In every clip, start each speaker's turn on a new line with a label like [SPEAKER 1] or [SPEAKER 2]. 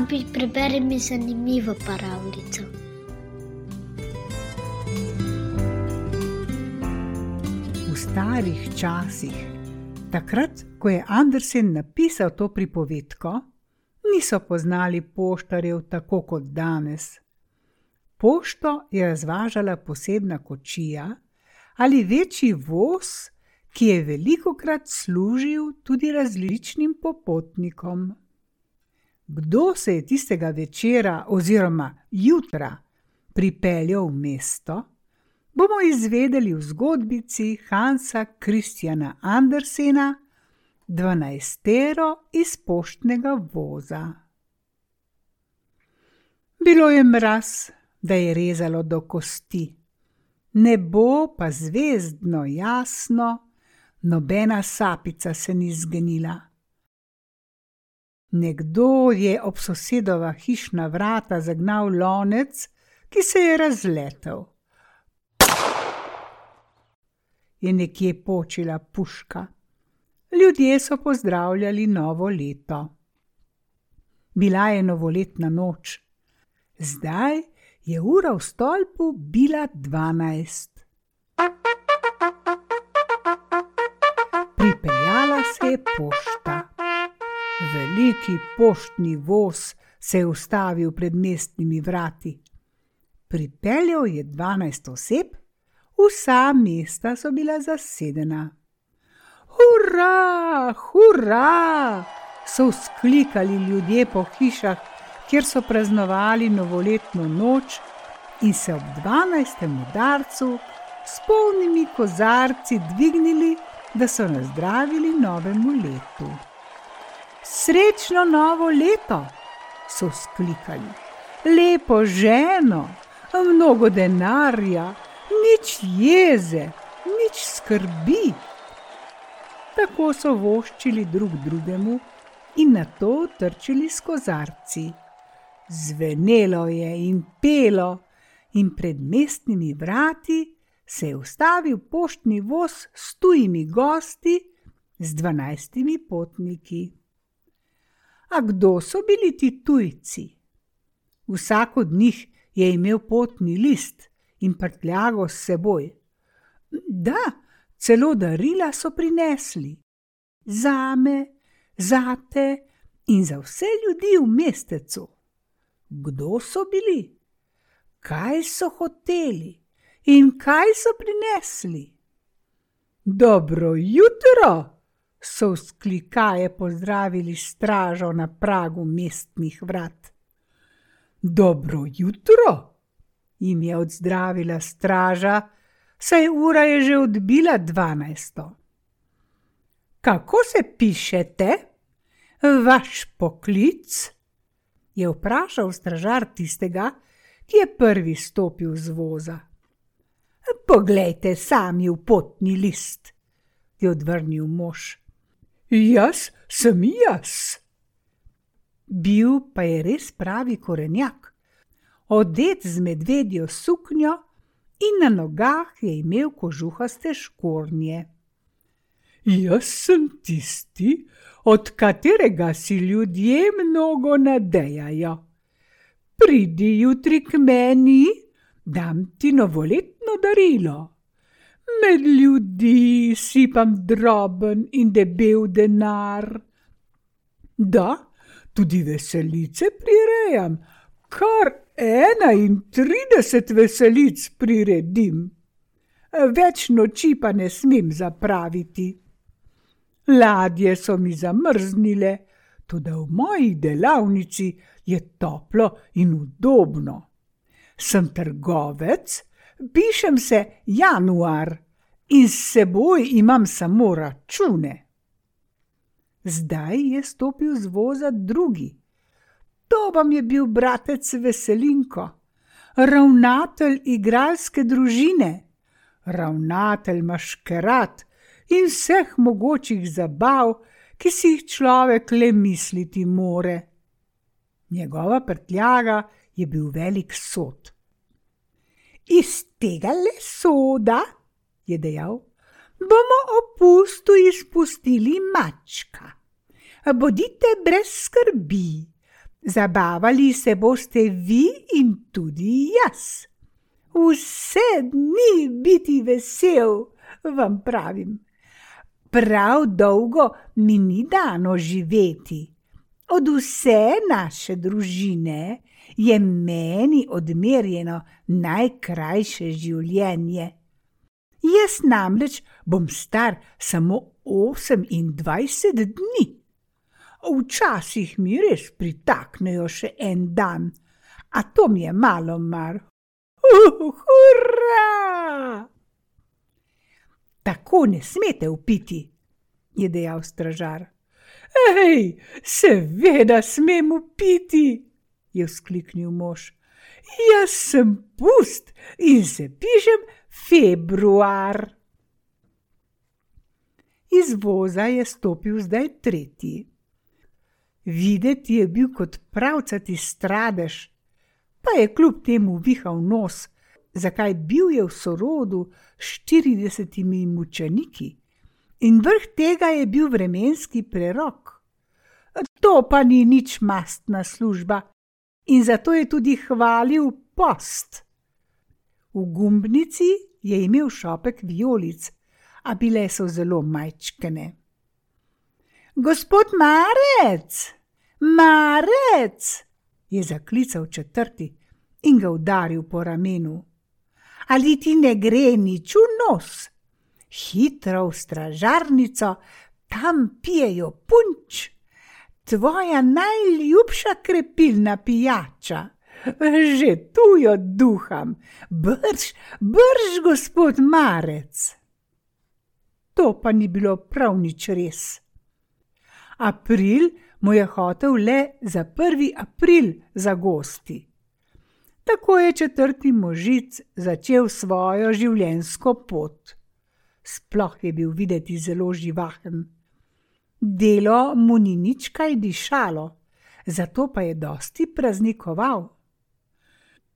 [SPEAKER 1] Babi, preberi mi zanimivo pravljico.
[SPEAKER 2] V starih časih, takrat, ko je Andersen napisal to pripovedko, niso poznali poštarjev tako kot danes. Pošto je razvažala posebna kočija ali večji voz, ki je veliko krat služil tudi različnim popotnikom. Kdo se je tistega večera oziroma jutra pripeljal v mesto, bomo izvedeli v zgodbici Hansa Kristjana Andersena, dvanajstero iz poštnega voza. Bilo je mraz, da je rezalo do kosti, nebo pa zvezdno jasno, nobena sapica se ni zgenila. Nekdo je ob sosedova hišna vrata zagnal lonec, ki se je razletel. Je nekje počila puška. Ljudje so pozdravljali novo leto. Bila je novoletna noč. Zdaj je ura v stolpu bila dvanajst. Pripeljala se je pošta. Veliki poštni voz se je ustavil pred mestnimi vrati. Pripeljal je dvanajst oseb, vsa mesta so bila zasedena. Hurra, hurra! so vzklikali ljudje po hišah, kjer so praznovali novoletno noč in se ob dvanajstem udarcu s polnimi kozarci dvignili, da so nazdravili novemu letu. Srečno novo leto, so vzklikali, lepo ženo, mnogo denarja, nič jeze, nič skrbi. Tako so voščili drug drugemu in na to trčili s kozarci. Zvenelo je in pelo, in pred mestnimi vrati se je ustavil poštni voz s tujimi gosti, z dvanajstimi potniki. A kdo so bili ti tujci? Vsak od njih je imel potni list in prtljago s seboj. Da, celo darila so prinesli. Zame, zate in za vse ljudi v mestecu. Kdo so bili? Kaj so hoteli in kaj so prinesli? Dobro jutro! So vzklikaje pozdravili stražo na pragu mestnih vrat. Dobro jutro! jim je odzdravila straža, saj ura je že odbila dvanajsto. Kako se pišete? Vaš poklic? je vprašal stražar tistega, ki je prvi stopil z voza. Poglejte sami v potni list, je odvrnil mož. Jaz sem jaz. Bil pa je res pravi korenjak, odet z medvedjo suknjo in na nogah je imel kožuhaste škornje. Jaz sem tisti, od katerega si ljudje mnogo nadejajo. Pridi jutri k meni, dam ti novoletno darilo med ljudi sipam droben in debel denar. Da, tudi veselice prirejam, kar enaintrideset veselic priredim. Več noči pa ne smem zapraviti. Ladje so mi zamrznile, tudi v moji delavnici je toplo in udobno. Sem trgovec, pišem se januar in s seboj imam samo račune. Zdaj je stopil z voza drugi. To vam je bil bratec Veselinko, ravnatelj igralske družine, ravnatelj maškerat in vseh mogočih zabav, ki si jih človek le misliti more. Njegova prtljaga je bil velik sod. Iz tega le soda, je dejal, bomo opustu izpustili mačka. Bodite brez skrbi, Zabavali se boste vi in tudi jaz. Vse dni biti vesel, vam pravim. Prav dolgo mi ni dano živeti. Od vse naše družine je meni odmerjeno najkrajše življenje. Jaz namreč bom star samo 28 dni. Včasih mi res pritaknejo še en dan, a to mi je malo mar. Ura! Tako ne smete upiti, je dejal stražar. Hej, seveda smem upiti, je vzkliknil mož. Jaz sem pust in se pišem februar. Iz voza je stopil zdaj tretji. Videti je bil kot pravcati stradež, pa je kljub temu vihal nos, zakaj bil je v sorodu s štiridesetimi mučeniki in vrh tega je bil vremenski prerok. To pa ni nič mastna služba in zato je tudi hvalil post. V gumbnici je imel šopek vijolic, a bile so zelo majčkene. Gospod Marec, Marec, je zaklical četrti in ga udaril po ramenu. Ali ti ne gre nič v nos? Hitro v stražarnico, tam pijejo punč, tvoja najljubša krepilna pijača. Že tu jo duham, brž, brž, gospod Marec. To pa ni bilo prav nič res. April mu je hotel le za prvi april zagosti. Tako je četrti možic začel svojo življenjsko pot. Sploh je bil videti zelo živahen. Delo mu ni nič kaj dišalo, zato pa je dosti praznikoval.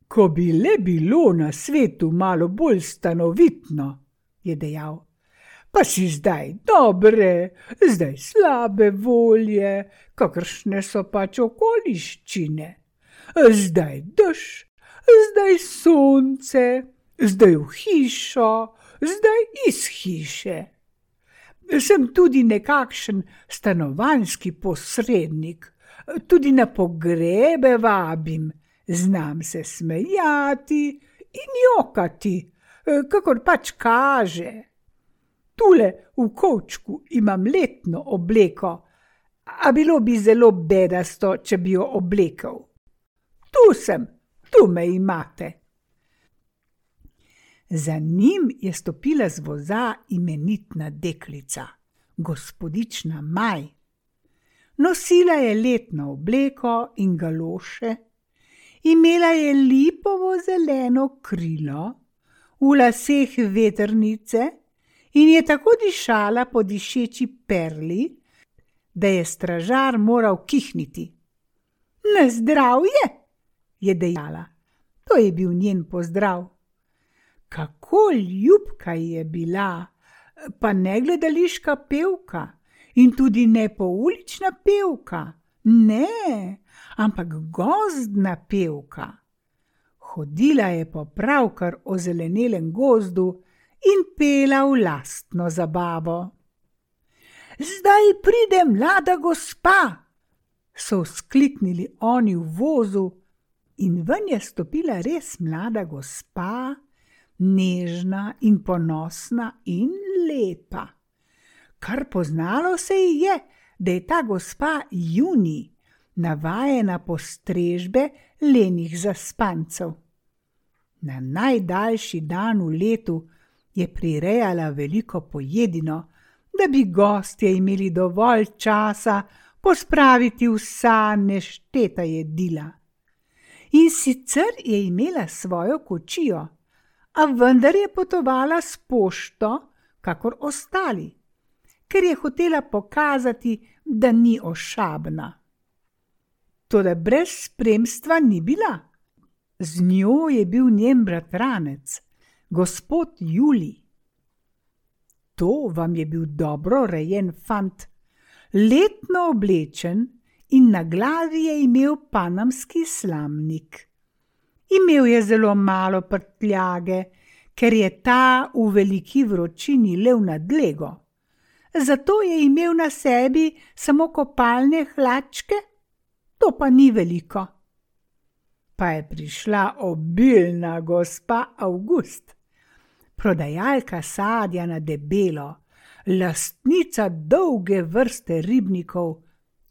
[SPEAKER 2] Ko bi le bilo na svetu malo bolj stanovitno, je dejal pa si zdaj dobre, zdaj slabe volje, kakršne so pač okoliščine. Zdaj dež, zdaj sonce, zdaj v hišo, zdaj iz hiše. Sem tudi nekakšen stanovanjski posrednik, tudi na pogrebe vabim, znam se smejati in jokati, kakor pač kaže tule v kočku imam letno obleko, a bilo bi zelo bedasto, če bi jo oblekel. Tu sem, tu me imate. Za njim je stopila z voza imenitna deklica, gospodična Maj. Nosila je letno obleko in galoše, imela je lipovo zeleno krilo, v laseh veternice in je tako dišala po dišeči perli, da je stražar moral kihniti. Na zdravje, je dejala, to je bil njen pozdrav. Kako ljubka je bila, pa ne gledališka pevka in tudi ne poulična pevka, ne, ampak gozdna pevka. Hodila je po pravkar ozelenelem gozdu, in pela v lastno zabavo. Zdaj pride mlada gospa, so skliknili oni v vozu, in ven je stopila res mlada gospa, nežna in ponosna in lepa. Kar poznalo se ji je, da je ta gospa Juni, navajena postrežbe lenih zaspancev. Na najdaljši dan v letu je prirejala veliko pojedino, da bi gostje imeli dovolj časa pospraviti vsa nešteta jedila. In sicer je imela svojo kočijo, a vendar je potovala s pošto, kakor ostali, ker je hotela pokazati, da ni ošabna. Toda brez spremstva ni bila. Z njo je bil njen bratranec, gospod Juli. To vam je bil dobro rejen fant, letno oblečen in na glavi je imel panamski slamnik. Imel je zelo malo prtljage, ker je ta v veliki vročini lev nad lego. Zato je imel na sebi samo kopalne hlačke, to pa ni veliko. Pa je prišla obilna gospa August, prodajalka sadja na debelo, lastnica dolge vrste ribnikov,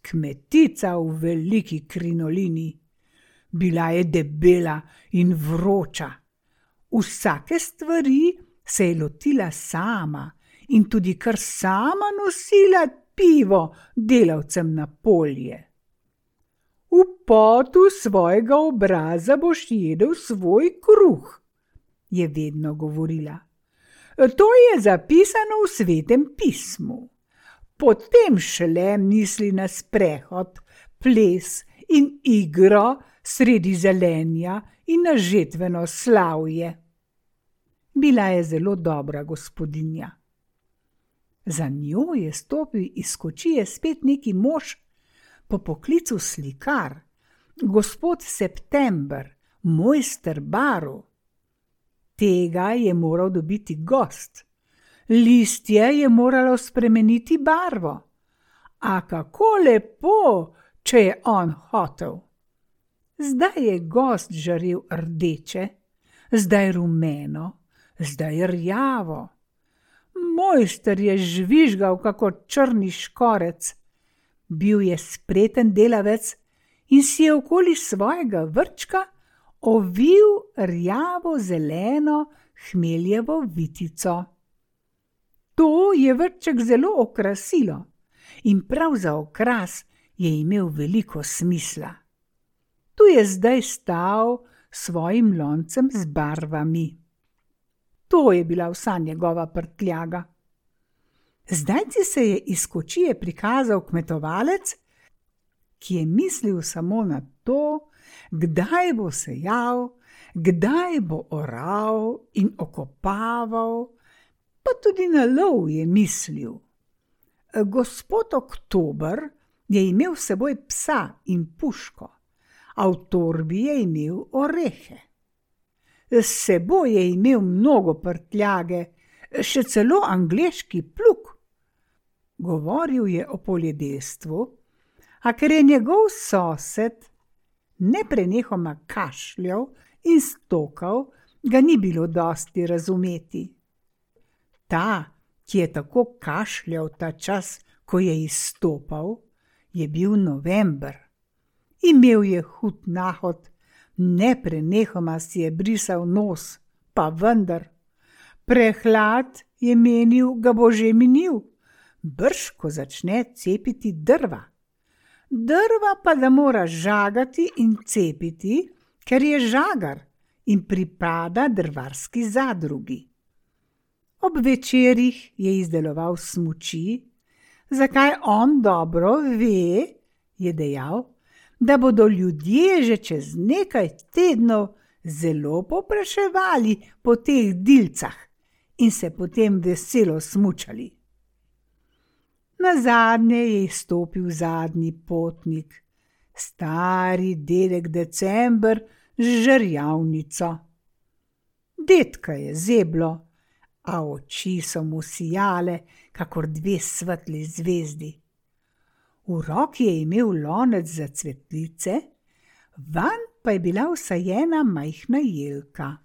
[SPEAKER 2] kmetica v veliki krinolini. Bila je debela in vroča. Vsake stvari se je lotila sama in tudi kar sama nosila pivo delavcem na polje. V potu svojega obraza boš jedel svoj kruh, je vedno govorila. To je zapisano v svetem pismu. Potem šele misli na sprehod, ples in igro sredi zelenja in na žetveno slavje. Bila je zelo dobra gospodinja. Za njo je stopil iz kočije spet neki mož, po poklicu slikar, gospod September, mojster baru. Tega je moral dobiti gost. Listje je moralo spremeniti barvo. A kako lepo, če je on hotel. Zdaj je gost žarel rdeče, zdaj rumeno, zdaj rjavo. Mojster je žvižgal kot črni škorec, bil je spreten delavec in si je okoli svojega vrčka ovil rjavo-zeleno hmeljevo vitico. To je vrček zelo okrasilo in prav za okras je imel veliko smisla. Tu je zdaj stal s svojim loncem z barvami. To je bila vsa njegova prtljaga. Zdaj si se je iz kočije prikazal kmetovalec, ki je mislil samo na to, kdaj bo sejal, kdaj bo oral in okopaval, pa tudi na lov je mislil. Gospod Oktober je imel s seboj psa in puško, a v torbi je imel orehe. S seboj je imel mnogo prtljage, še celo angliški pluk. Govoril je o poljedelstvu, a ker je njegov sosed neprenehoma kašljal in stokal, ga ni bilo dosti razumeti. Ta, ki je tako kašljal ta čas, ko je izstopal, je bil november. Imel je hud nahod, neprenehoma si je brisal nos, pa vendar. Prehlad je menil, ga bo že minil, brž ko začne cepiti drva. Drva pa da mora žagati in cepiti, ker je žagar in pripada drvarski zadrugi. Ob večerjih je izdeloval smoči, zakaj on dobro ve, je dejal, da bodo ljudje že čez nekaj tednov zelo popraševali po teh dilcah in se potem veselo smučali. Na zadnje je izstopil zadnji potnik, stari dedek December z žrjavnico. Detka je zeblo, a oči so mu sijale, kakor dve svetli zvezdi. V roki je imel lonec za cvetlice, van pa je bila usajena majhna jelka.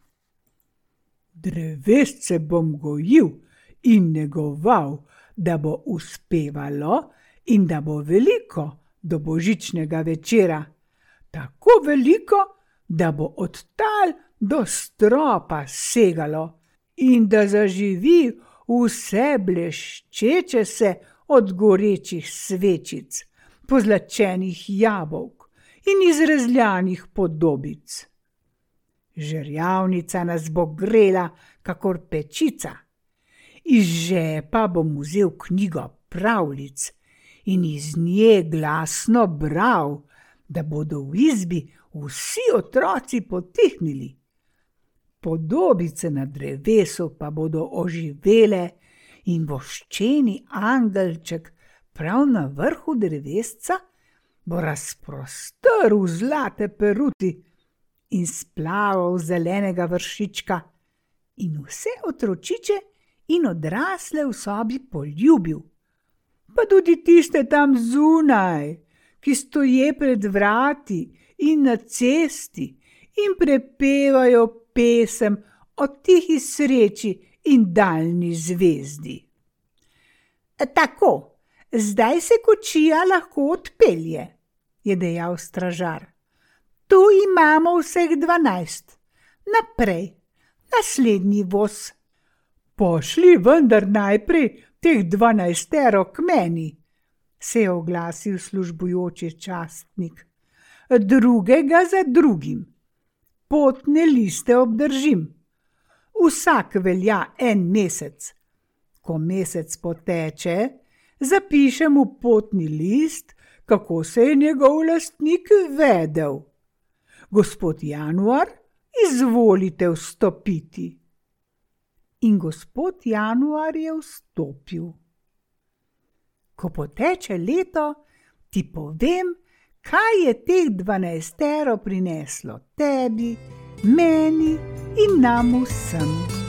[SPEAKER 2] Drevesce bom gojil in negoval, da bo uspevalo in da bo veliko do božičnega večera, tako veliko, da bo od tal do stropa segalo in da zaživi vse bleščeče se od gorečih svečic, pozlačenih jabolk in izrezljanih podobic. Žerjavnica nas bo grela, kakor pečica. Iz žepa bom vzel knjigo pravljic in iz nje glasno bral, da bodo v izbi vsi otroci potihnili. Podobice na drevesu pa bodo oživele in voščeni angelček prav na vrhu drevesca bo razprostrl zlate peruti in splaval zelenega vršička, in vse otročiče in odrasle v sobi poljubil, pa tudi tiste tam zunaj, ki stoje pred vrati in na cesti in prepevajo pesem o tihi sreči in daljni zvezdi. Tako, zdaj se kočija lahko odpelje, je dejal stražar. Tu imamo vseh dvanajst, naprej, naslednji voz. Pošli vendar najprej teh dvanajstero k meni, se je oglasil službujoči častnik. Drugega za drugim. Potne liste obdržim. Vsak velja en mesec. Ko mesec poteče, zapišem v potni list, kako se je njegov lastnik vedel. Gospod Januar, izvolite vstopiti in gospod Januar je vstopil. Ko poteče leto, ti povem, kaj je teh dvanajstero prineslo tebi, meni in nam vsem.